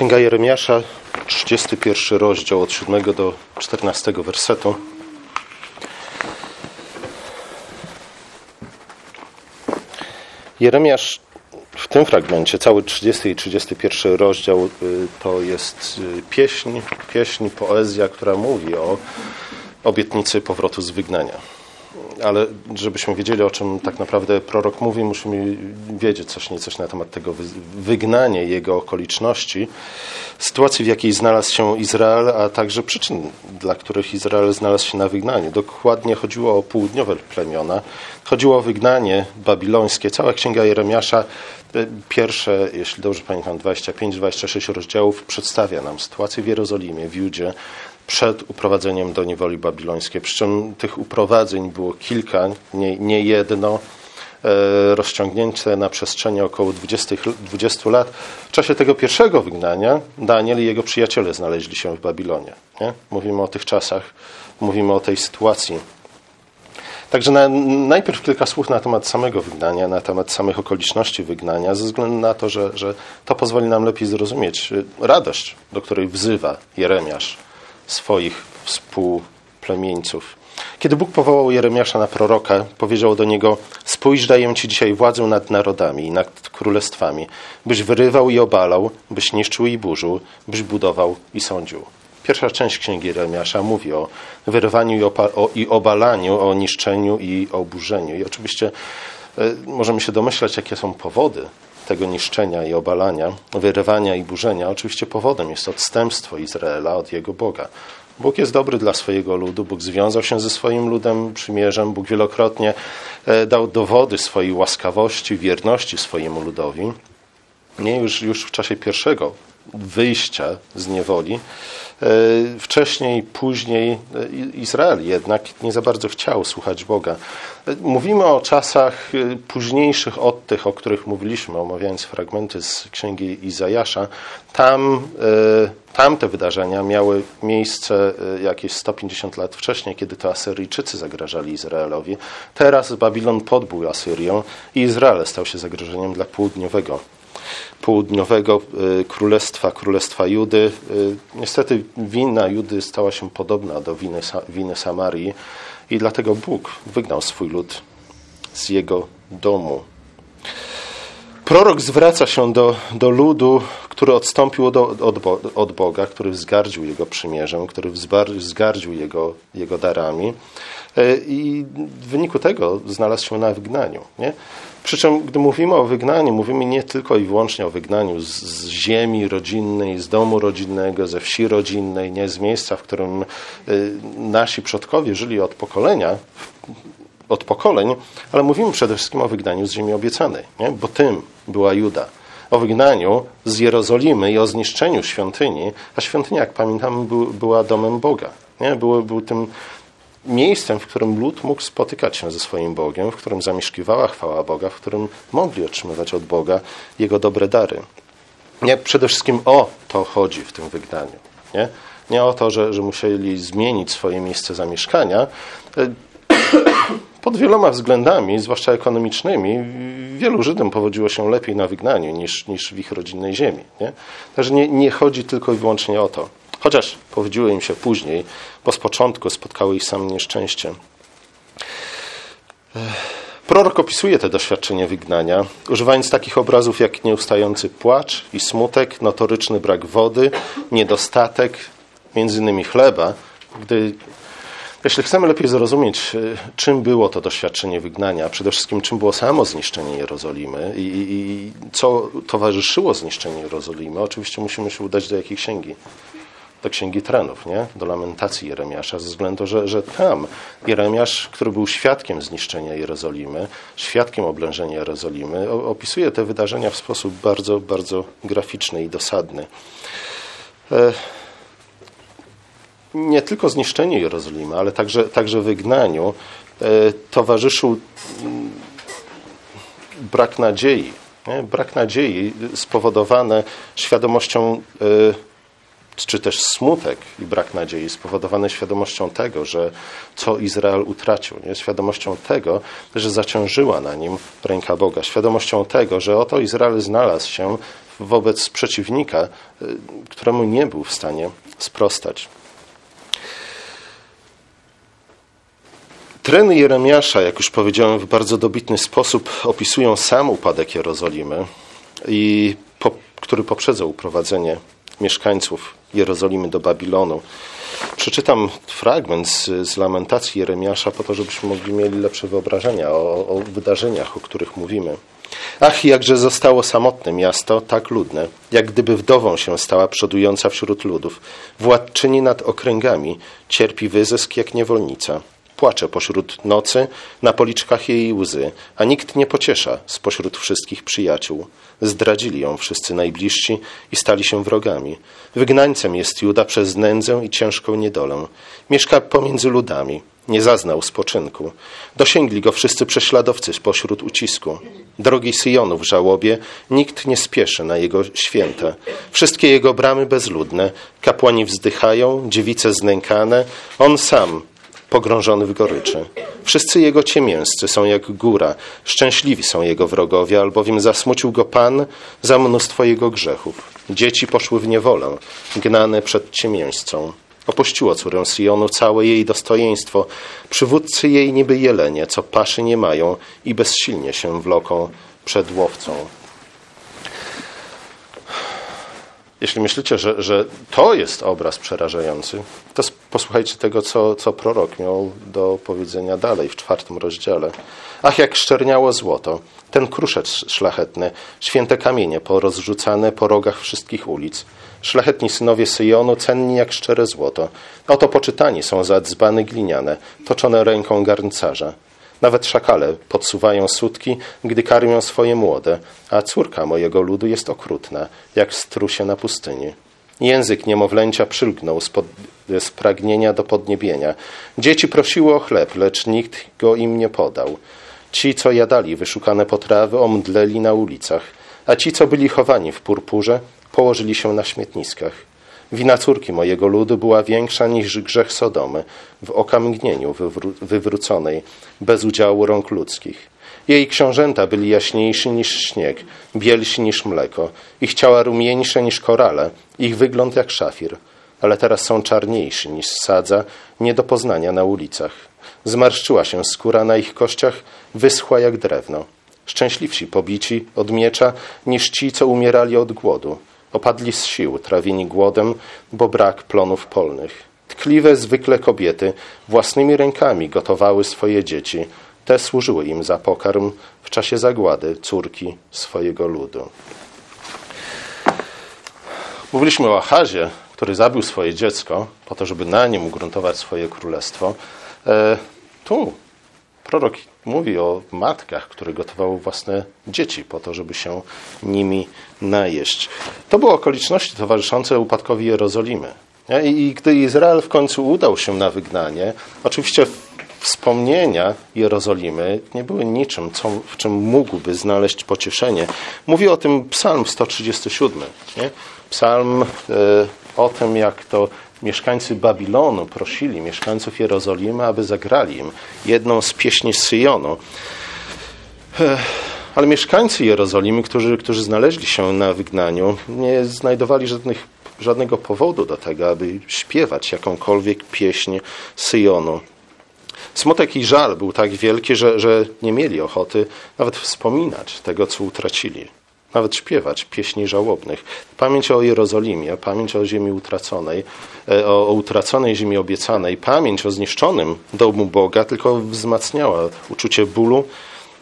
Księga Jeremiasza, 31 rozdział od 7 do 14 wersetu. Jeremiasz w tym fragmencie, cały 30 i 31 rozdział y, to jest y, pieśń, pieśń, poezja, która mówi o obietnicy powrotu z wygnania ale żebyśmy wiedzieli, o czym tak naprawdę prorok mówi, musimy wiedzieć coś niecoś na temat tego wygnania jego okoliczności, sytuacji, w jakiej znalazł się Izrael, a także przyczyn, dla których Izrael znalazł się na wygnaniu. Dokładnie chodziło o południowe plemiona, chodziło o wygnanie babilońskie. Cała księga Jeremiasza, e, pierwsze, jeśli dobrze pamiętam, 25-26 rozdziałów przedstawia nam sytuację w Jerozolimie, w Judzie, przed uprowadzeniem do niewoli babilońskiej. Przy czym tych uprowadzeń było kilka, nie, nie jedno, e, rozciągnięte na przestrzeni około 20, 20, lat. W czasie tego pierwszego wygnania Daniel i jego przyjaciele znaleźli się w Babilonie. Nie? Mówimy o tych czasach, mówimy o tej sytuacji. Także na, najpierw kilka słów na temat samego wygnania, na temat samych okoliczności wygnania, ze względu na to, że, że to pozwoli nam lepiej zrozumieć radość, do której wzywa Jeremiasz swoich współplemieńców. Kiedy Bóg powołał Jeremiasza na proroka, powiedział do niego: Spójrz, daję ci dzisiaj władzę nad narodami i nad królestwami, byś wyrywał i obalał, byś niszczył i burzył, byś budował i sądził. Pierwsza część księgi Jeremiasza mówi o wyrywaniu i, o, i obalaniu, o niszczeniu i o burzeniu. I oczywiście y, możemy się domyślać, jakie są powody tego niszczenia i obalania, wyrywania i burzenia, oczywiście powodem jest odstępstwo Izraela od jego Boga. Bóg jest dobry dla swojego ludu, Bóg związał się ze swoim ludem przymierzem, Bóg wielokrotnie e, dał dowody swojej łaskawości, wierności swojemu ludowi. Nie już, już w czasie pierwszego wyjścia z niewoli, wcześniej, później e, Izrael jednak nie za bardzo chciał słuchać Boga. E, mówimy o czasach późniejszych od tych, o których mówiliśmy, omawiając fragmenty z księgi Izajasza. Tam, tam te wydarzenia miały miejsce jakieś 150 lat wcześniej, kiedy to Asyryjczycy zagrażali Izraelowi. Teraz Babilon podbił Asyrią i Izrael stał się zagrożeniem dla południowego południowego y, królestwa, królestwa Judy. Y, niestety wina Judy stała się podobna do winy, winy Samarii i dlatego Bóg wygnał swój lud z jego domu. Prorok zwraca się do, do ludu, który odstąpił od, od, od Boga, który wzgardził jego przymierzem, który wzgardził jego, jego darami y, i w wyniku tego znalazł się na wygnaniu. Nie? Przy czym, gdy mówimy o wygnaniu, mówimy nie tylko i wyłącznie o wygnaniu z, z, ziemi rodzinnej, z domu rodzinnego, ze wsi rodzinnej, nie z miejsca, w którym y, nasi przodkowie żyli od pokolenia, od pokoleń, ale mówimy przede wszystkim o wygnaniu z ziemi obiecanej, nie? bo tym była Juda. O wygnaniu z Jerozolimy i o zniszczeniu świątyni, a świątynia, jak pamiętamy, był, była domem Boga. Nie? Był, był tym miejscem, w którym lud mógł spotykać się ze swoim Bogiem, w którym zamieszkiwała chwała Boga, w którym mogli otrzymywać od Boga Jego dobre dary. Nie, przede wszystkim o to chodzi w tym wygnaniu. Nie, nie o to, że, że musieli zmienić swoje miejsce zamieszkania. Pod wieloma względami, zwłaszcza ekonomicznymi, wielu Żydom powodziło się lepiej na wygnaniu niż, niż w ich rodzinnej ziemi. Nie? Także nie, nie chodzi tylko i wyłącznie o to. Chociaż powiedziło im się później, bo z początku spotkało ich sam nieszczęście. Prorok opisuje te doświadczenie wygnania, używając takich obrazów jak nieustający płacz i smutek, notoryczny brak wody, niedostatek, między innymi chleba. Gdy, jeśli chcemy lepiej zrozumieć, e, czym było to doświadczenie wygnania, przede wszystkim czym było samo zniszczenie Jerozolimy i, i, i co towarzyszyło zniszczeniu Jerozolimy, oczywiście musimy się udać do jakiej księgi? Do Księgi Trenów, nie? do lamentacji Jeremiasza, ze względu, że, że tam Jeremiasz, który był świadkiem zniszczenia Jerozolimy, świadkiem oblężenia Jerozolimy, opisuje te wydarzenia w sposób bardzo, bardzo graficzny i dosadny. E, nie tylko zniszczeniu Jerozolimy, ale także, także wygnaniu e, towarzyszył mm, brak nadziei. Nie? Brak nadziei spowodowany świadomością e, czy też smutek i brak nadziei spowodowany świadomością tego, że co Izrael utracił, nie? świadomością tego, że zaciążyła na nim ręka Boga, świadomością tego, że oto Izrael znalazł się wobec przeciwnika, któremu nie był w stanie sprostać. Treny Jeremiasza, jak już powiedziałem, w bardzo dobitny sposób opisują sam upadek Jerozolimy, i po, który poprzedzał uprowadzenie mieszkańców Jerozolimy do Babilonu. Przeczytam fragment z, z lamentacji Jeremiasza po to, żebyśmy mogli mieli lepsze wyobrażenia o, o wydarzeniach, o których mówimy. Ach, jakże zostało samotne miasto, tak ludne, jak gdyby wdową się stała przodująca wśród ludów. Władczyni nad okręgami, cierpi wyzysk jak niewolnica. Płacze pośród nocy, na policzkach jej łzy, a nikt nie pociesza spośród wszystkich przyjaciół. Zdradzili ją wszyscy najbliżsi i stali się wrogami. Wygnańcem jest Juda przez nędzę i ciężką niedolę. Mieszka pomiędzy ludami. Nie zaznał spoczynku. Dosięgli go wszyscy prześladowcy pośród ucisku. Drogi Syjonu w żałobie, nikt nie spieszy na jego święte. Wszystkie jego bramy bezludne, kapłani wzdychają, dziewice znękane, on sam pogrążony w goryczy. Wszyscy jego ciemięscy są jak góra, szczęśliwi są jego wrogowie, albowiem zasmucił go Pan za mnóstwo jego grzechów. Dzieci poszły w niewolę, gnane przed ciemięscą. Opuściło córę Sionu całe jej dostojeństwo. Przywódcy jej niby jelenie, co paszy nie mają i bezsilnie się wloką przed łowcą. Jeśli myślicie, że, że to jest obraz przerażający, to posłuchajcie tego, co, co prorok miał do powiedzenia dalej w czwartym rozdziale. Ach, jak szczerniało złoto, ten kruszec szlachetny, święte kamienie porozrzucane po rogach wszystkich ulic. Szlachetni synowie Syjonu, cenni jak szczere złoto. Oto poczytani są za dzbany gliniane, toczone ręką garncarza. Nawet szakale podsuwają sutki, gdy karmią swoje młode, a córka mojego ludu jest okrutna, jak strusie na pustyni. Język niemowlęcia przylgnął z, pod, z pragnienia do podniebienia. Dzieci prosiły o chleb, lecz nikt go im nie podał. Ci, co jadali wyszukane potrawy, omdleli na ulicach, a ci, co byli chowani w purpurze, położyli się na śmietniskach. Wina córki mojego ludu była większa niż grzech Sodomy, w okamgnieniu wywró wywróconej, bez udziału rąk ludzkich. Jej książęta byli jaśniejsi niż śnieg, bielsi niż mleko, ich ciała rumieńsze niż korale, ich wygląd jak szafir, ale teraz są czarniejsi niż sadza, nie do poznania na ulicach. Zmarszczyła się skóra na ich kościach, wyschła jak drewno. Szczęśliwsi pobici od miecza niż ci, co umierali od głodu. Opadli z sił, trawieni głodem, bo brak plonów polnych. Tkliwe zwykle kobiety własnymi rękami gotowały swoje dzieci. Te służyły im za pokarm w czasie zagłady córki swojego ludu. Mówiliśmy o Achazie, który zabił swoje dziecko po to, żeby na nim ugruntować swoje królestwo. E, tu prorok mówi o matkach, które gotowały własne dzieci po to, żeby się nimi najeść. To były okoliczności towarzyszące upadkowi Jerozolimy. I gdy Izrael w końcu udał się na wygnanie, oczywiście wspomnienia Jerozolimy nie były niczym, co, w czym mógłby znaleźć pocieszenie. Mówi o tym Psalm 137. Nie? Psalm e, o tym, jak to mieszkańcy Babilonu prosili mieszkańców Jerozolimy, aby zagrali im jedną z pieśni Syjonu. Ale mieszkańcy Jerozolimy, którzy, którzy znaleźli się na wygnaniu, nie znajdowali żadnych, żadnego powodu do tego, aby śpiewać jakąkolwiek pieśń Syjonu. Smutek i żal był tak wielki, że, że nie mieli ochoty nawet wspominać tego, co utracili nawet śpiewać pieśni żałobnych. Pamięć o Jerozolimie, pamięć o ziemi utraconej, e, o, o, utraconej ziemi obiecanej, pamięć o zniszczonym domu Boga tylko wzmacniała uczucie bólu,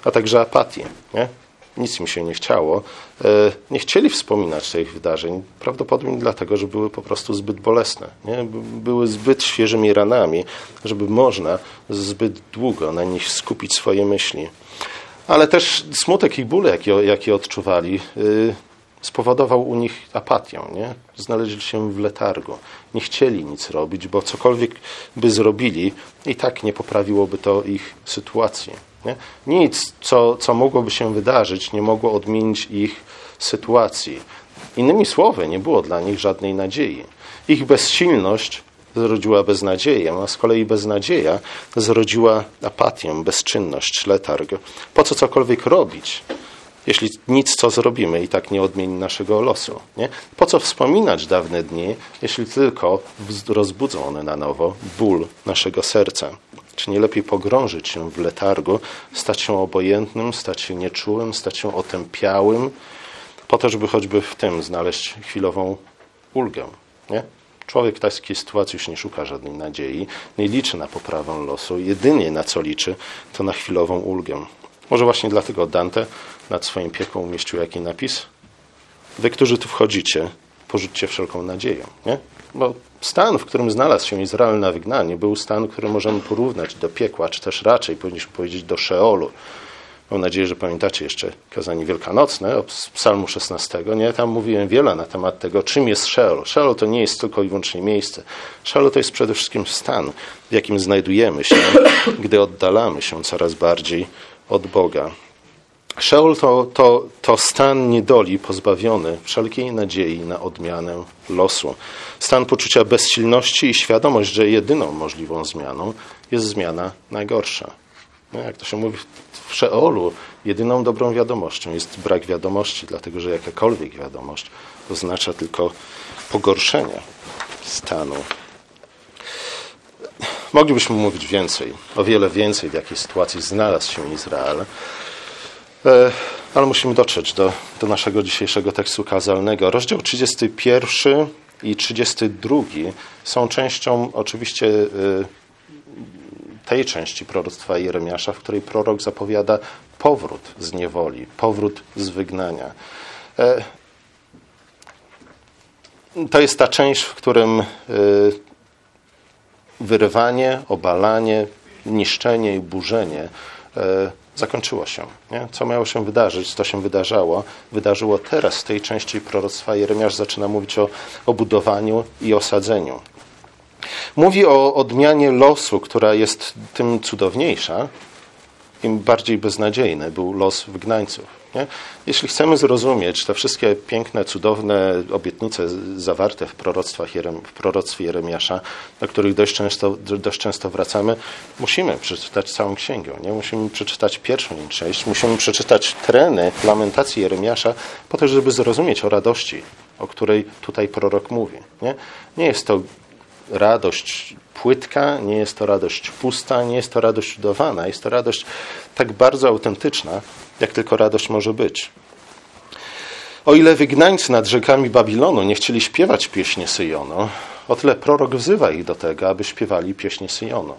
a także apatii. Nie? Nic mi się nie chciało. E, nie chcieli wspominać tych wydarzeń, prawdopodobnie dlatego, że były po prostu zbyt bolesne. Nie? Były zbyt świeżymi ranami, żeby można zbyt długo na nich skupić swoje myśli ale też smutek i bóle, jakie, jakie odczuwali, yy, spowodował u nich apatię. Nie? Znaleźli się w letargu. Nie chcieli nic robić, bo cokolwiek by zrobili, i tak nie poprawiłoby to ich sytuacji. Nie? Nic, co, co mogłoby się wydarzyć, nie mogło odmienić ich sytuacji. Innymi słowy, nie było dla nich żadnej nadziei. Ich bezsilność zrodziła beznadzieję, a z kolei beznadzieja zrodziła apatię, bezczynność, letarg. Po co cokolwiek robić, jeśli nic co zrobimy i tak nie odmieni naszego losu. Nie? Po co wspominać dawne dni, jeśli tylko rozbudzą one na nowo ból naszego serca? Czy nie lepiej pogrążyć się w letargu, stać się obojętnym, stać się nieczułym, stać się otępiałym, po to, żeby choćby w tym znaleźć chwilową ulgę? Nie? Człowiek w takiej sytuacji już nie szuka żadnej nadziei, nie liczy na poprawę losu. Jedynie na co liczy, to na chwilową ulgę. Może właśnie dlatego Dante nad swoim piekłem umieścił jaki napis? Wy, którzy tu wchodzicie, porzućcie wszelką nadzieję. Nie? Bo stan, w którym znalazł się Izrael na wygnanie, był stan, który możemy porównać do piekła, czy też raczej powinniśmy powiedzieć do Szeolu. Mam nadzieję, że pamiętacie jeszcze kazanie wielkanocne z psalmu 16. Nie? Tam mówiłem wiele na temat tego, czym jest Sheol. Sheol to nie jest tylko i wyłącznie miejsce. Sheol to jest przede wszystkim stan, w jakim znajdujemy się, gdy oddalamy się coraz bardziej od Boga. Sheol to, to, to stan niedoli pozbawiony wszelkiej nadziei na odmianę losu. Stan poczucia bezsilności i świadomość, że jedyną możliwą zmianą jest zmiana najgorsza. No, jak to się mówi w Szeolu, jedyną dobrą wiadomością jest brak wiadomości, dlatego że jakakolwiek wiadomość oznacza tylko pogorszenie stanu. Moglibyśmy mówić więcej, o wiele więcej, w jakiej sytuacji znalazł się Izrael, e, ale musimy dotrzeć do, do naszego dzisiejszego tekstu kazalnego. Rozdział 31 i 32 są częścią oczywiście e, tej części proroctwa Jeremiasza, w której prorok zapowiada powrót z niewoli, powrót z wygnania. E, to jest ta część, w którym e, wyrywanie, obalanie, niszczenie i burzenie e, zakończyło się. Nie? Co miało się wydarzyć, to się wydarzało. Wydarzyło teraz w tej części proroctwa Jeremiasz zaczyna mówić o, o budowaniu i osadzeniu. Mówi o odmianie losu, która jest tym cudowniejsza, im bardziej beznadziejny był los wygnańców. Nie? Jeśli chcemy zrozumieć te wszystkie piękne, cudowne obietnice zawarte w, proroctwach Jerem, w proroctwie Jeremiasza, do których dość często, dość często wracamy, musimy przeczytać całą księgę. Nie? Musimy przeczytać pierwszą jej część, musimy przeczytać treny lamentacji Jeremiasza, po to, żeby zrozumieć o radości, o której tutaj prorok mówi. Nie, nie jest to radość płytka, nie jest to radość pusta, nie jest to radość udawana. Jest to radość tak bardzo autentyczna, jak tylko radość może być. O ile wygnańcy nad rzekami Babilonu nie chcieli śpiewać pieśni Syjonu, o tyle prorok wzywa ich do tego, aby śpiewali pieśni Syjonu.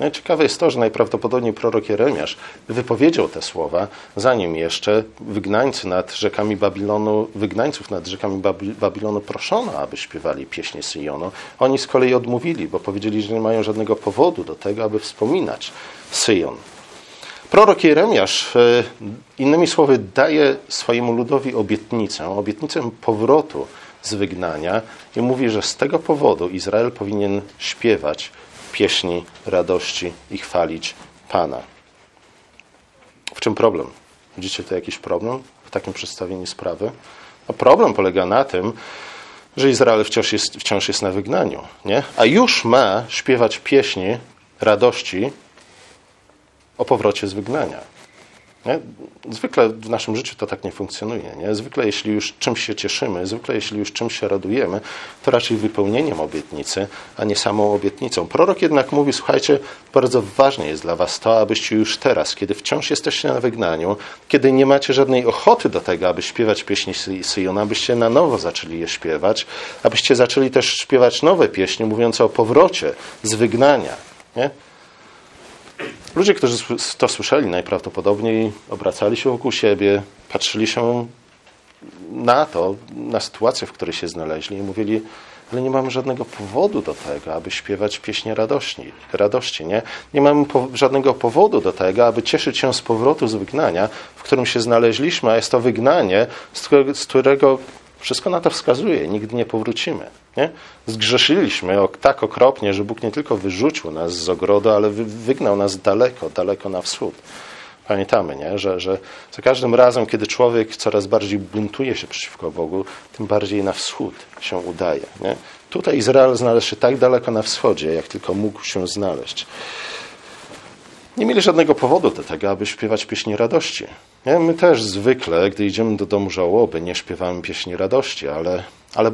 No ciekawe jest to, że najprawdopodobniej prorok Jeremiasz wypowiedział te słowa, zanim jeszcze wygnańcy nad rzekami Babilonu, wygnańców nad rzekami Babilonu proszono, aby śpiewali pieśni Syjonu. Oni z kolei odmówili, bo powiedzieli, że nie mają żadnego powodu do tego, aby wspominać Syjon. Prorok Jeremiasz, e, innymi słowy, daje swojemu ludowi obietnicę, obietnicę powrotu z wygnania i mówi, że z tego powodu Izrael powinien śpiewać pieśni radości i chwalić Pana. W czym problem? Widzicie tu jakiś problem w takim przedstawieniu sprawy? No problem polega na tym, że Izrael wciąż jest, wciąż jest na wygnaniu, nie? a już ma śpiewać pieśni radości o powrocie z wygnania. Nie? Zwykle w naszym życiu to tak nie funkcjonuje. Nie? Zwykle jeśli już czymś się cieszymy, zwykle jeśli już czymś się radujemy, to raczej wypełnieniem obietnicy, a nie samą obietnicą. Prorok jednak mówi, słuchajcie, bardzo ważne jest dla was to, abyście już teraz, kiedy wciąż jesteście na wygnaniu, kiedy nie macie żadnej ochoty do tego, aby śpiewać pieśni Syjona, abyście na nowo zaczęli je śpiewać, abyście zaczęli też śpiewać nowe pieśni mówiące o powrocie z wygnania. Nie? Ludzie, którzy to słyszeli, najprawdopodobniej obracali się wokół siebie, patrzyli się na to, na sytuację, w której się znaleźli i mówili, ale nie mamy żadnego powodu do tego, aby śpiewać pieśnie radości. radości nie? nie mamy po żadnego powodu do tego, aby cieszyć się z powrotu z wygnania, w którym się znaleźliśmy, a jest to wygnanie, z którego, z którego wszystko na to wskazuje, nigdy nie powrócimy. Nie? Zgrzeszyliśmy tak okropnie, że Bóg nie tylko wyrzucił nas z ogrodu, ale wygnał nas daleko, daleko na wschód. Pamiętamy, nie? Że, że za każdym razem, kiedy człowiek coraz bardziej buntuje się przeciwko Bogu, tym bardziej na wschód się udaje. Nie? Tutaj Izrael znalazł się tak daleko na wschodzie, jak tylko mógł się znaleźć. Nie mieli żadnego powodu do tego, aby śpiewać pieśni radości. Nie? My też zwykle, gdy idziemy do domu żałoby, nie śpiewamy pieśni radości, ale, ale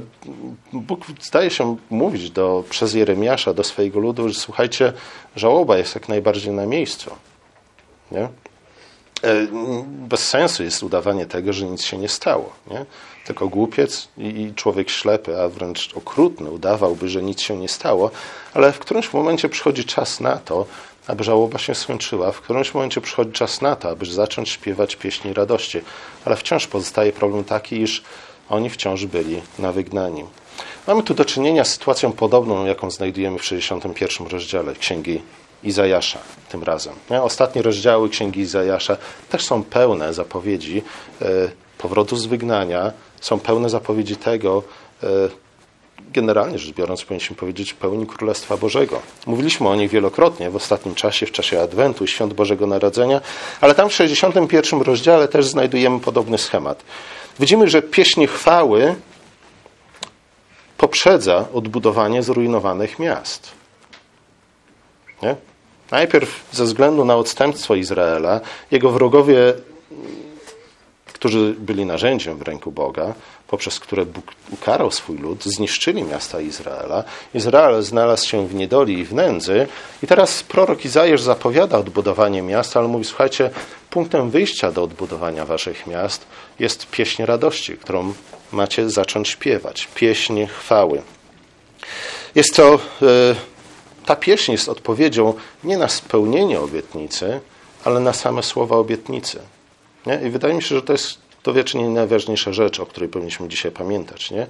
Bóg zdaje się mówić do, przez Jeremiasza do swojego ludu, że słuchajcie, żałoba jest jak najbardziej na miejscu. Nie? E, bez sensu jest udawanie tego, że nic się nie stało. Nie? Tylko głupiec i człowiek ślepy, a wręcz okrutny, udawałby, że nic się nie stało, ale w którymś momencie przychodzi czas na to, aby żałoba się skończyła. W którymś momencie przychodzi czas na to, aby zacząć śpiewać pieśni radości. Ale wciąż pozostaje problem taki, iż oni wciąż byli na wygnaniu. Mamy tu do czynienia z sytuacją podobną, jaką znajdujemy w 61 rozdziale Księgi Izajasza tym razem. Ostatnie rozdziały Księgi Izajasza też są pełne zapowiedzi e, powrotu z wygnania, są pełne zapowiedzi tego, e, generalnie rzecz biorąc, powinniśmy powiedzieć pełni Królestwa Bożego. Mówiliśmy o nich wielokrotnie w ostatnim czasie, w czasie Adwentu, Świąt Bożego Narodzenia, ale tam w 61 rozdziale też znajdujemy podobny schemat. Widzimy, że pieśń chwały poprzedza odbudowanie zrujnowanych miast. Nie? Najpierw ze względu na odstępstwo Izraela, jego wrogowie, którzy byli narzędziem w ręku Boga, poprzez które Bóg ukarał swój lud, zniszczyli miasta Izraela. Izrael znalazł się w niedoli i w nędzy. I teraz prorok Izajasz zapowiada odbudowanie miasta, ale mówi, słuchajcie, punktem wyjścia do odbudowania waszych miast jest pieśń radości, którą macie zacząć śpiewać. Pieśń chwały. Jest to... Yy, ta pieśń jest odpowiedzią nie na spełnienie obietnicy, ale na same słowa obietnicy. Nie? I wydaje mi się, że to jest to wiecznie najważniejsza rzecz, o której powinniśmy dzisiaj pamiętać. Nie?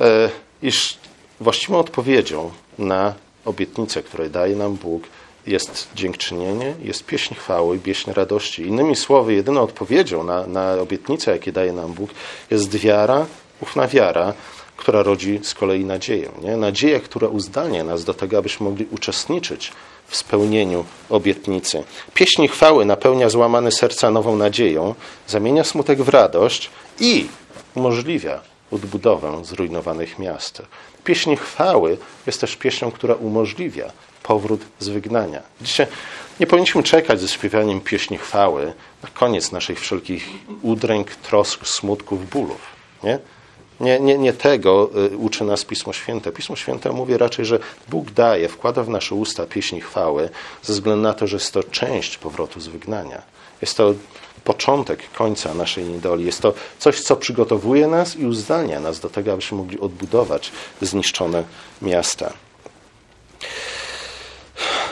E, iż właściwą odpowiedzią na obietnicę, której daje nam Bóg, jest dziękczynienie, jest pieśń chwały, pieśń radości. Innymi słowy, jedyną odpowiedzią na, na obietnicę, jakie daje nam Bóg, jest wiara, ufna wiara, która rodzi z kolei nadzieję. Nie? Nadzieja, która uzdalnia nas do tego, abyśmy mogli uczestniczyć w spełnieniu obietnicy. Pieśń chwały napełnia złamane serca nową nadzieją, zamienia smutek w radość i umożliwia odbudowę zrujnowanych miast. Pieśń chwały jest też pieśnią, która umożliwia powrót z wygnania. Dzisiaj nie powinniśmy czekać ze śpiewaniem pieśni chwały na koniec naszych wszelkich udręk, trosk, smutków, bólów. Nie? Nie, nie, nie tego y, uczy nas Pismo Święte. Pismo Święte mówi raczej, że Bóg daje, wkłada w nasze usta pieśni chwały, ze względu na to, że jest to część powrotu z wygnania. Jest to początek końca naszej niedoli. Jest to coś, co przygotowuje nas i uzdalnia nas do tego, abyśmy mogli odbudować zniszczone miasta.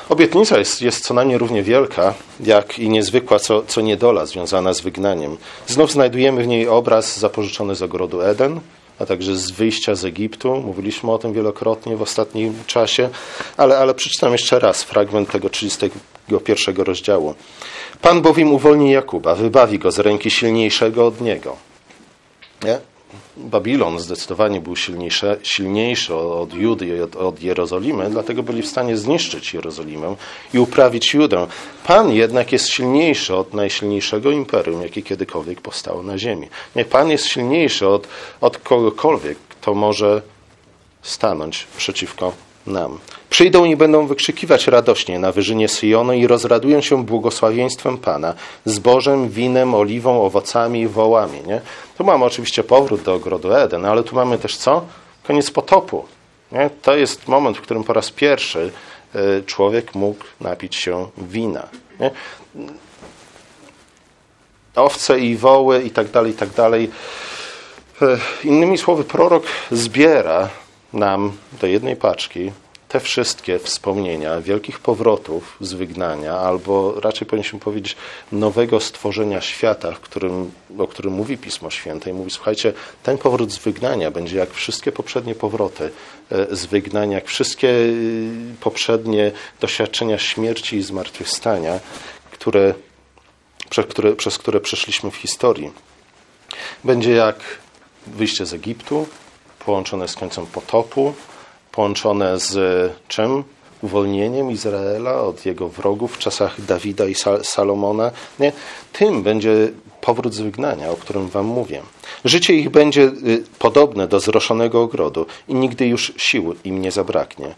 Obietnica jest, jest co najmniej równie wielka, jak i niezwykła, co, co niedola związana z wygnaniem. Znów znajdujemy w niej obraz zapożyczony z ogrodu Eden, a także z wyjścia z Egiptu. Mówiliśmy o tym wielokrotnie w ostatnim czasie, ale, ale przeczytam jeszcze raz fragment tego 31 rozdziału. Pan bowiem uwolni Jakuba, wybawi go z ręki silniejszego od niego. Nie? Babilon zdecydowanie był silniejszy, silniejszy od Judy i od, od, Jerozolimy, dlatego byli w stanie zniszczyć Jerozolimę i uprawić Judę. Pan jednak jest silniejszy od najsilniejszego imperium, jakie kiedykolwiek powstało na ziemi. Nie, Pan jest silniejszy od, od kogokolwiek, kto może stanąć przeciwko nam. Przyjdą i będą wykrzykiwać radośnie na wyżynie Syjonu i rozradują się błogosławieństwem Pana, zbożem, winem, oliwą, owocami i wołami. Nie? Tu mamy oczywiście powrót do ogrodu Eden, ale tu mamy też co? Koniec potopu. Nie? To jest moment, w którym po raz pierwszy e, człowiek mógł napić się wina. Nie? Owce i woły i tak dalej, i tak dalej. E, innymi słowy, prorok zbiera nam do jednej paczki te wszystkie wspomnienia wielkich powrotów z wygnania, albo raczej powinniśmy powiedzieć nowego stworzenia świata, w którym, o którym mówi Pismo Święte i mówi, słuchajcie, ten powrót z wygnania będzie jak wszystkie poprzednie powroty e, z wygnania, jak wszystkie y, poprzednie doświadczenia śmierci i zmartwychwstania, które, przez, które, przez które przeszliśmy w historii. Będzie jak wyjście z Egiptu, połączone z końcem potopu, połączone z czym? Uwolnieniem Izraela od jego wrogów w czasach Dawida i Salomona. Nie? Tym będzie powrót z wygnania, o którym wam mówię. Życie ich będzie y, podobne do zroszonego ogrodu i nigdy już sił im nie zabraknie.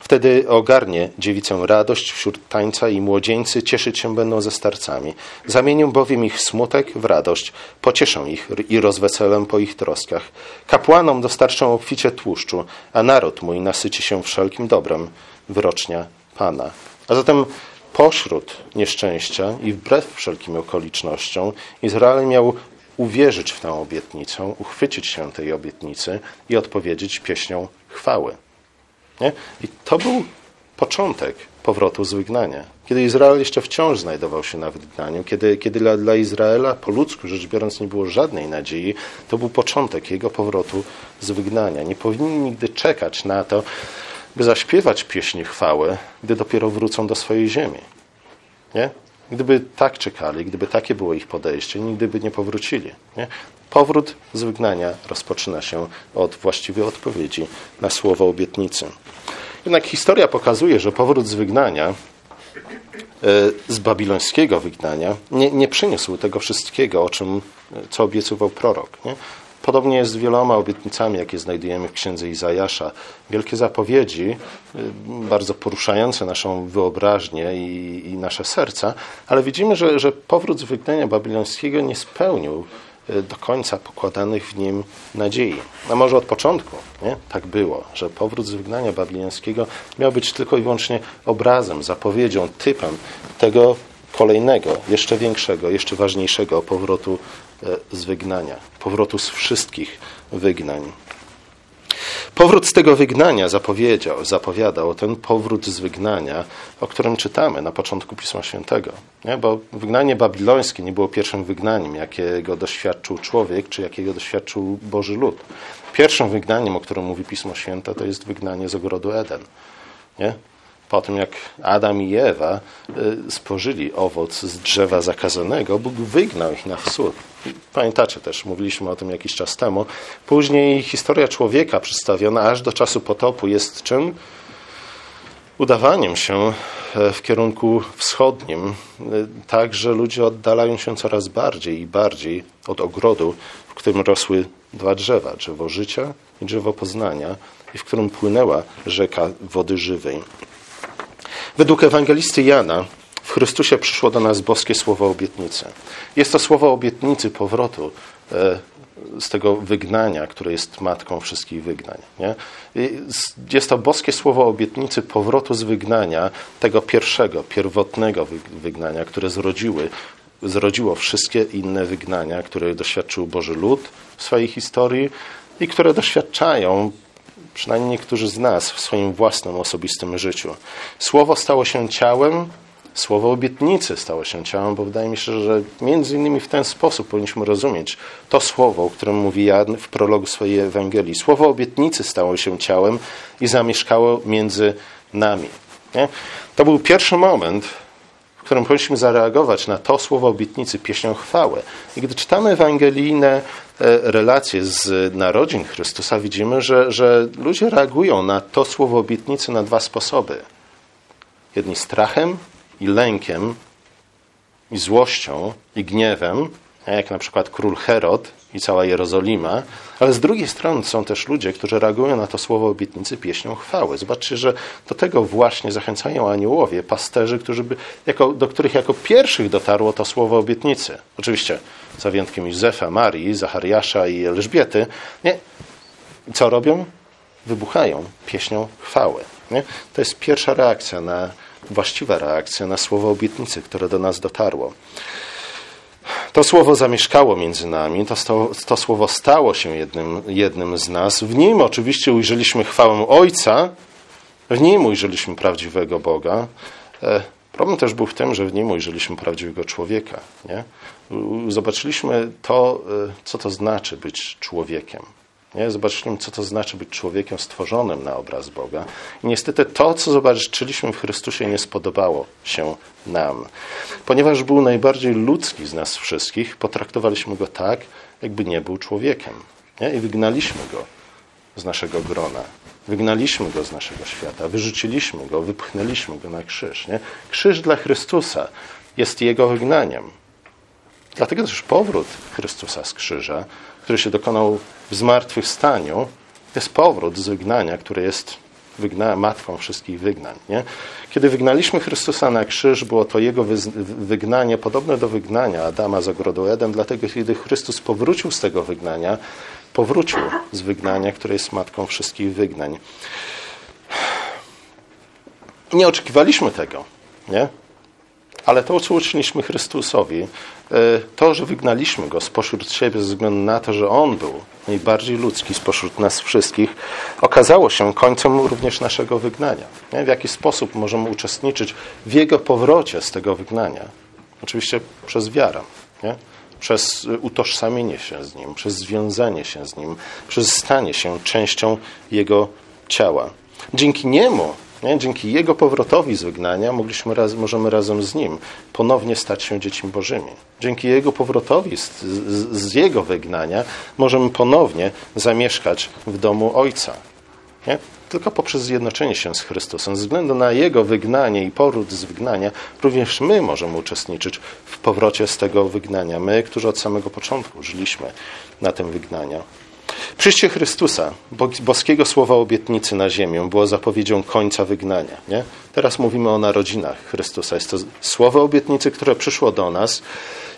Wtedy ogarnie dziewicę radość wśród tańca i młodzieńcy cieszyć się będą ze starcami. Zamienię bowiem ich smutek w radość, pocieszę ich i rozweselę po ich troskach. Kapłanom dostarczę obficie tłuszczu, a naród mój nasyci się wszelkim dobrem. Wyrocznia Pana. A zatem pośród nieszczęścia i wbrew wszelkim okolicznościom Izrael miał uwierzyć w tę obietnicę, uchwycić się tej obietnicy i odpowiedzieć pieśnią chwały. Nie? I to był początek powrotu z wygnania. Kiedy Izrael jeszcze wciąż znajdował się na wygnaniu, kiedy, kiedy dla, dla Izraela po ludzku rzecz biorąc nie było żadnej nadziei, to był początek jego powrotu z wygnania. Nie powinni nigdy czekać na to, by zaśpiewać pieśni chwały, gdy dopiero wrócą do swojej ziemi. Nie? Gdyby tak czekali, gdyby takie było ich podejście, nigdy by nie powrócili. Nie? Powrót z wygnania rozpoczyna się od właściwej odpowiedzi na słowo obietnicy. Jednak historia pokazuje, że powrót z wygnania, e, z babilońskiego wygnania, nie, nie przyniósł tego wszystkiego, o czym, co obiecywał prorok. Nie? Podobnie jest z wieloma obietnicami, jakie znajdujemy w księdze Izajasza. Wielkie zapowiedzi, y, bardzo poruszające naszą wyobraźnię i, i nasze serca, ale widzimy, że, że powrót z wygnania babilońskiego nie spełnił do końca pokładanych w nim nadziei. A może od początku nie? tak było, że powrót z wygnania babilońskiego miał być tylko i wyłącznie obrazem, zapowiedzią, typem tego kolejnego, jeszcze większego, jeszcze ważniejszego powrotu e, z wygnania, powrotu z wszystkich wygnań. Powrót z tego wygnania zapowiedział, zapowiadał ten powrót z wygnania, o którym czytamy na początku Pisma Świętego. Nie? Bo wygnanie babilońskie nie było pierwszym wygnaniem, jakiego doświadczył człowiek, czy jakiego doświadczył Boży lud. Pierwszym wygnaniem, o którym mówi Pismo Święte, to jest wygnanie z ogrodu Eden. Nie? po tym jak Adam i Ewa y, spożyli owoc z drzewa zakazanego, Bóg wygnał ich na wschód. Pamiętacie też, mówiliśmy o tym jakiś czas temu. Później historia człowieka przedstawiona aż do czasu potopu jest czym? Udawaniem się e, w kierunku wschodnim, e, tak że ludzie oddalają się coraz bardziej i bardziej od ogrodu, w którym rosły dwa drzewa, drzewo życia i drzewo poznania, i w którym płynęła rzeka wody żywej. Według ewangelisty Jana w Chrystusie przyszło do nas boskie słowo obietnicy. Jest to słowo obietnicy powrotu e, z tego wygnania, które jest matką wszystkich wygnań. Nie? Jest to boskie słowo obietnicy powrotu z wygnania, tego pierwszego, pierwotnego wygnania, które zrodziły, zrodziło wszystkie inne wygnania, które doświadczył Boży lud w swojej historii i które doświadczają przynajmniej niektórzy z nas, w swoim własnym osobistym życiu. Słowo stało się ciałem, słowo obietnicy stało się ciałem, bo wydaje mi się, że między innymi w ten sposób powinniśmy rozumieć to słowo, o którym mówi Jan w prologu swojej Ewangelii. Słowo obietnicy stało się ciałem i zamieszkało między nami. Nie? To był pierwszy moment, w którym powinniśmy zareagować na to słowo obietnicy pieśnią chwały. I gdy czytamy ewangelijne E, relacje z narodzin Chrystusa, widzimy, że, że ludzie reagują na to słowo obietnicy na dwa sposoby. Jedni strachem i lękiem, i złością, i gniewem, jak na przykład król Herod i cała Jerozolima, ale z drugiej strony są też ludzie, którzy reagują na to słowo obietnicy pieśnią chwały. Zobaczcie, że do tego właśnie zachęcają aniołowie, pasterzy, którzy by, jako, do których jako pierwszych dotarło to słowo obietnicy. Oczywiście za wyjątkiem Józefa, Marii, Zachariasza i Elżbiety. Nie? Co robią? Wybuchają pieśnią chwały. Nie? To jest pierwsza reakcja na, właściwa reakcja na słowo obietnicy, które do nas dotarło. To słowo zamieszkało między nami, to, to słowo stało się jednym, jednym z nas. W nim oczywiście ujrzeliśmy chwałę Ojca, w nim ujrzeliśmy prawdziwego Boga. E, problem też był w tym, że w nim ujrzeliśmy prawdziwego człowieka. Nie? Zobaczyliśmy to, e, co to znaczy być człowiekiem. Nie? Zobaczyliśmy, co to znaczy być człowiekiem stworzonym na obraz Boga. I niestety to, co zobaczyliśmy w Chrystusie, nie spodobało się nam. Ponieważ był najbardziej ludzki z nas wszystkich, potraktowaliśmy go tak, jakby nie był człowiekiem. Nie? I wygnaliśmy go z naszego grona. Wygnaliśmy go z naszego świata, wyrzuciliśmy go, wypchnęliśmy go na krzyż. Nie? Krzyż dla Chrystusa jest jego wygnaniem. Dlatego też powrót Chrystusa z krzyża, który się dokonał w zmartwychwstaniu, jest powrót z wygnania, które jest wygna, matką wszystkich wygnań. Nie? Kiedy wygnaliśmy Chrystusa na krzyż, było to Jego wygnanie podobne do wygnania Adama z ogrodu Eden, dlatego kiedy Chrystus powrócił z tego wygnania, powrócił z wygnania, które jest matką wszystkich wygnań. Nie oczekiwaliśmy tego, nie? Ale to, co uczyniliśmy Chrystusowi, e, to, że wygnaliśmy Go spośród siebie ze względu na to, że On był najbardziej ludzki spośród nas wszystkich, okazało się końcem również naszego wygnania. W jaki sposób możemy uczestniczyć w Jego powrocie z tego wygnania? Oczywiście przez wiarę. Nie? Przez utożsamienie się z Nim, przez związanie się z Nim, przez stanie się częścią Jego ciała. Dzięki Niemu nie? Dzięki Jego powrotowi z wygnania mogliśmy raz, możemy razem z Nim ponownie stać się dziećmi Bożymi. Dzięki Jego powrotowi z, z, z Jego wygnania możemy ponownie zamieszkać w domu Ojca. Nie? Tylko poprzez zjednoczenie się z Chrystusem, ze względu na Jego wygnanie i powrót z wygnania, również my możemy uczestniczyć w powrocie z tego wygnania. My, którzy od samego początku żyliśmy na tym wygnaniu. Przyjście Chrystusa, boskiego słowa obietnicy na ziemię, było zapowiedzią końca wygnania. Nie? Teraz mówimy o narodzinach Chrystusa. Jest to słowo obietnicy, które przyszło do nas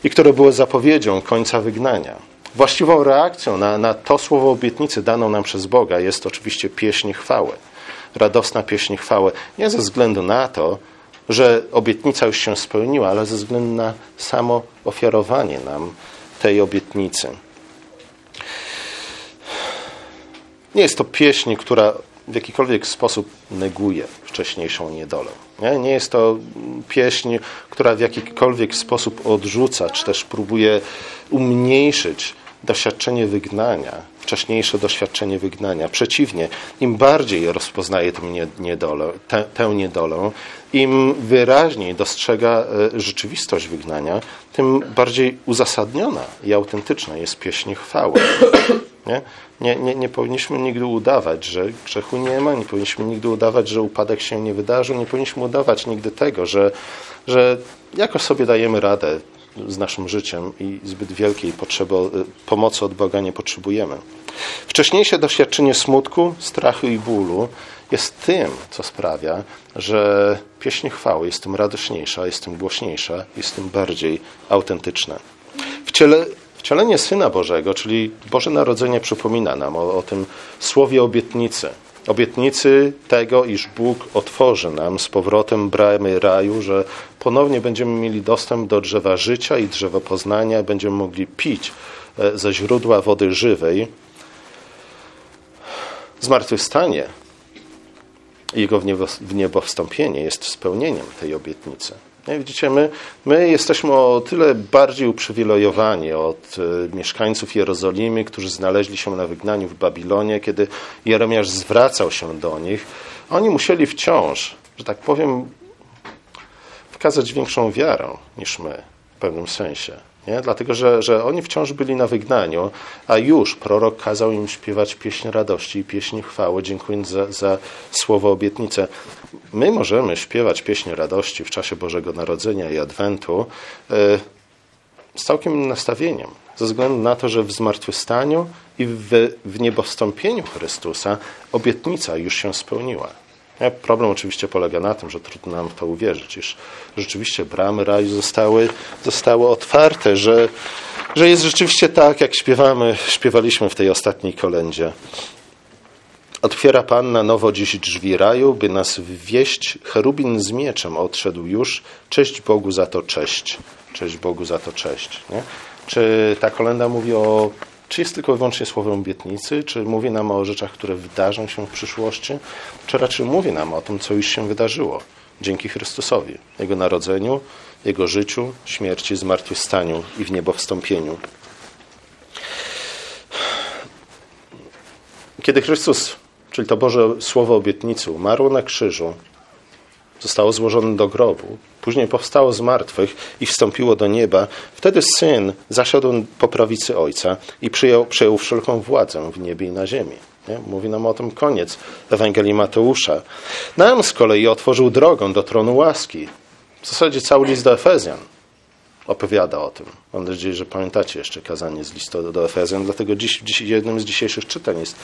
i które było zapowiedzią końca wygnania. Właściwą reakcją na, na to słowo obietnicy daną nam przez Boga jest oczywiście pieśń chwały. Radosna pieśń chwały. Nie ze względu na to, że obietnica już się spełniła, ale ze względu na samo ofiarowanie nam tej obietnicy. Nie jest to pieśń, która w jakikolwiek sposób neguje wcześniejszą niedolę. Nie? nie jest to pieśń, która w jakikolwiek sposób odrzuca, czy też próbuje umniejszyć doświadczenie wygnania, wcześniejsze doświadczenie wygnania. Przeciwnie, im bardziej rozpoznaje tę niedolę, tę, tę niedolę, im wyraźniej dostrzega e, rzeczywistość wygnania, tym bardziej uzasadniona i autentyczna jest pieśń chwały. Nie? Nie, nie, nie powinniśmy nigdy udawać, że grzechu nie ma, nie powinniśmy nigdy udawać, że upadek się nie wydarzył, nie powinniśmy udawać nigdy tego, że, że jakoś sobie dajemy radę z naszym życiem i zbyt wielkiej potrzeby, pomocy od Boga nie potrzebujemy. Wcześniejsze doświadczenie smutku, strachu i bólu jest tym, co sprawia, że pieśń chwały jest tym radośniejsza, jest tym głośniejsza, jest tym bardziej autentyczna. W ciele Wcielenie Syna Bożego, czyli Boże Narodzenie, przypomina nam o, o tym słowie obietnicy. Obietnicy tego, iż Bóg otworzy nam z powrotem bramy raju, że ponownie będziemy mieli dostęp do drzewa życia i drzewa poznania, będziemy mogli pić e, ze źródła wody żywej. Zmartwychwstanie i jego w niebo wstąpienie jest spełnieniem tej obietnicy. Nie, widzicie, my, my jesteśmy o tyle bardziej uprzywilejowani od y, mieszkańców Jerozolimy, którzy znaleźli się na wygnaniu w Babilonie, kiedy Jeremiasz zwracał się do nich. Oni musieli wciąż, że tak powiem, wykazać większą wiarę niż my w pewnym sensie. Nie? Dlatego, że, że oni wciąż byli na wygnaniu, a już prorok kazał im śpiewać pieśń radości i pieśń chwały, dziękując za, za słowo obietnicę. My możemy śpiewać pieśń radości w czasie Bożego Narodzenia i Adwentu yy, z całkiem innym nastawieniem, ze względu na to, że w zmartwychwstaniu i w, w niebowstąpieniu Chrystusa obietnica już się spełniła. Problem oczywiście polega na tym, że trudno nam to uwierzyć, iż rzeczywiście bramy raju zostały, zostały otwarte, że, że jest rzeczywiście tak, jak śpiewamy, śpiewaliśmy w tej ostatniej kolędzie. Otwiera Pan na nowo dziś drzwi raju, by nas wwieść. Cherubin z mieczem odszedł już. Cześć Bogu za to cześć. Cześć Bogu za to cześć. Nie? Czy ta kolenda mówi o czy jest tylko i wyłącznie słowem obietnicy, czy mówi nam o rzeczach, które wydarzą się w przyszłości, czy raczej mówi nam o tym, co już się wydarzyło dzięki Chrystusowi, Jego narodzeniu, Jego życiu, śmierci, zmartwychwstaniu i w niebo wstąpieniu. Kiedy Chrystus, czyli to Boże Słowo obietnicy, umarł na krzyżu, zostało złożone do grobu, później powstało z martwych i wstąpiło do nieba, wtedy Syn zasiadł po prawicy Ojca i przyjął, przejął wszelką władzę w niebie i na ziemi. Nie? Mówi nam o tym koniec Ewangelii Mateusza. Nam z kolei otworzył drogę do tronu łaski. W zasadzie cały list do Efezjan opowiada o tym. Mam nadzieję, że pamiętacie jeszcze kazanie z listu do Efezjan, dlatego dziś, dziś jednym z dzisiejszych czytań jest,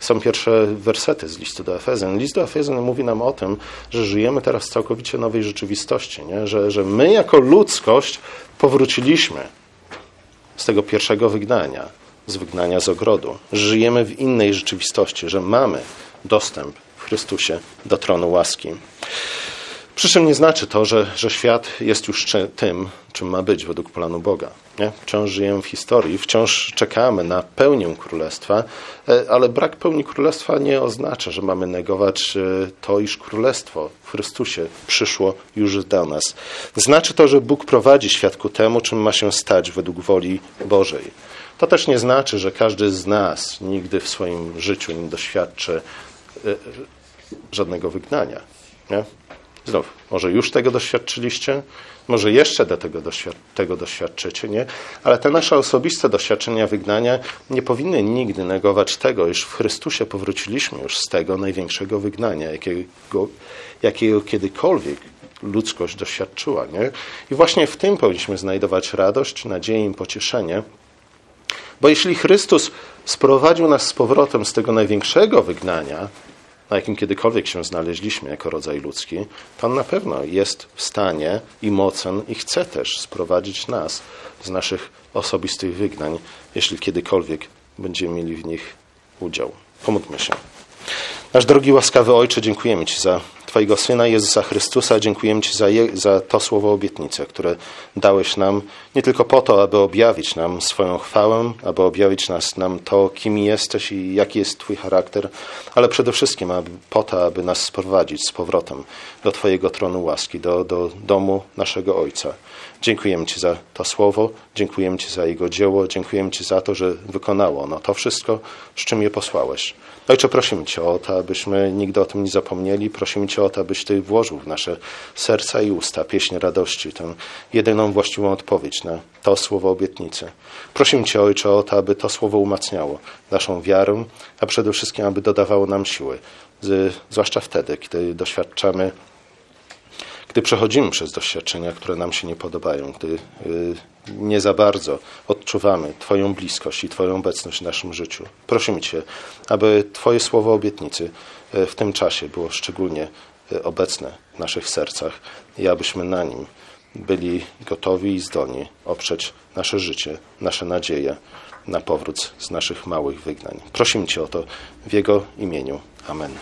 są pierwsze wersety z listu do Efezjan. List do Efezjan mówi nam o tym, że żyjemy teraz w całkowicie nowej rzeczywistości, nie? Że, że my jako ludzkość powróciliśmy z tego pierwszego wygnania, z wygnania z ogrodu. Żyjemy w innej rzeczywistości, że mamy dostęp w Chrystusie do tronu łaski. Przy czym nie znaczy to, że, że świat jest już tym, czym ma być według planu Boga. Nie? Wciąż żyjemy w historii, wciąż czekamy na pełnię królestwa, e, ale brak pełni królestwa nie oznacza, że mamy negować e, to, iż królestwo w Chrystusie przyszło już do nas. Znaczy to, że Bóg prowadzi świat ku temu, czym ma się stać według woli Bożej. To też nie znaczy, że każdy z nas nigdy w swoim życiu nie doświadczy e, żadnego wygnania. Nie? Znów, może już tego doświadczyliście, może jeszcze do tego, doświad tego doświadczycie, nie? Ale te nasze osobiste doświadczenia wygnania nie powinny nigdy negować tego, iż w Chrystusie powróciliśmy już z tego największego wygnania, jakiego, jakiego kiedykolwiek ludzkość doświadczyła. Nie? I właśnie w tym powinniśmy znajdować radość, nadzieję i pocieszenie, bo jeśli Chrystus sprowadził nas z powrotem z tego największego wygnania, na jakim kiedykolwiek się znaleźliśmy jako rodzaj ludzki, On na pewno jest w stanie i mocen i chce też sprowadzić nas z naszych osobistych wygnań, jeśli kiedykolwiek będziemy mieli w nich udział. Pomódlmy się. Nasz drogi łaskawy Ojcze, dziękujemy Ci za Twojego Syna Jezusa Chrystusa. Dziękujemy Ci za, je, za to słowo obietnicy, które dałeś nam nie tylko po to, aby objawić nam swoją chwałę, aby objawić nas, nam to, kim jesteś i jaki jest Twój charakter, ale przede wszystkim aby, po to, aby nas sprowadzić z powrotem do Twojego tronu łaski, do, do domu naszego Ojca. Dziękujemy Ci za to słowo, dziękujemy Ci za Jego dzieło, dziękujemy Ci za to, że wykonało ono to wszystko, z czym je posłałeś. Ojcze, prosimy Cię o to, abyśmy nigdy o tym nie zapomnieli. Prosimy Cię o to, abyś Ty włożył w nasze serca i usta pieśń radości, tę jedyną właściwą odpowiedź na to słowo obietnicy. Prosimy Cię, Ojcze, o to, aby to słowo umacniało naszą wiarę, a przede wszystkim, aby dodawało nam siły, zwłaszcza wtedy, kiedy doświadczamy gdy przechodzimy przez doświadczenia, które nam się nie podobają, gdy y, nie za bardzo odczuwamy Twoją bliskość i Twoją obecność w naszym życiu, prosimy Cię, aby Twoje słowo obietnicy y, w tym czasie było szczególnie obecne w naszych sercach i abyśmy na nim byli gotowi i zdolni oprzeć nasze życie, nasze nadzieje na powrót z naszych małych wygnań. Prosimy Cię o to w Jego imieniu. Amen.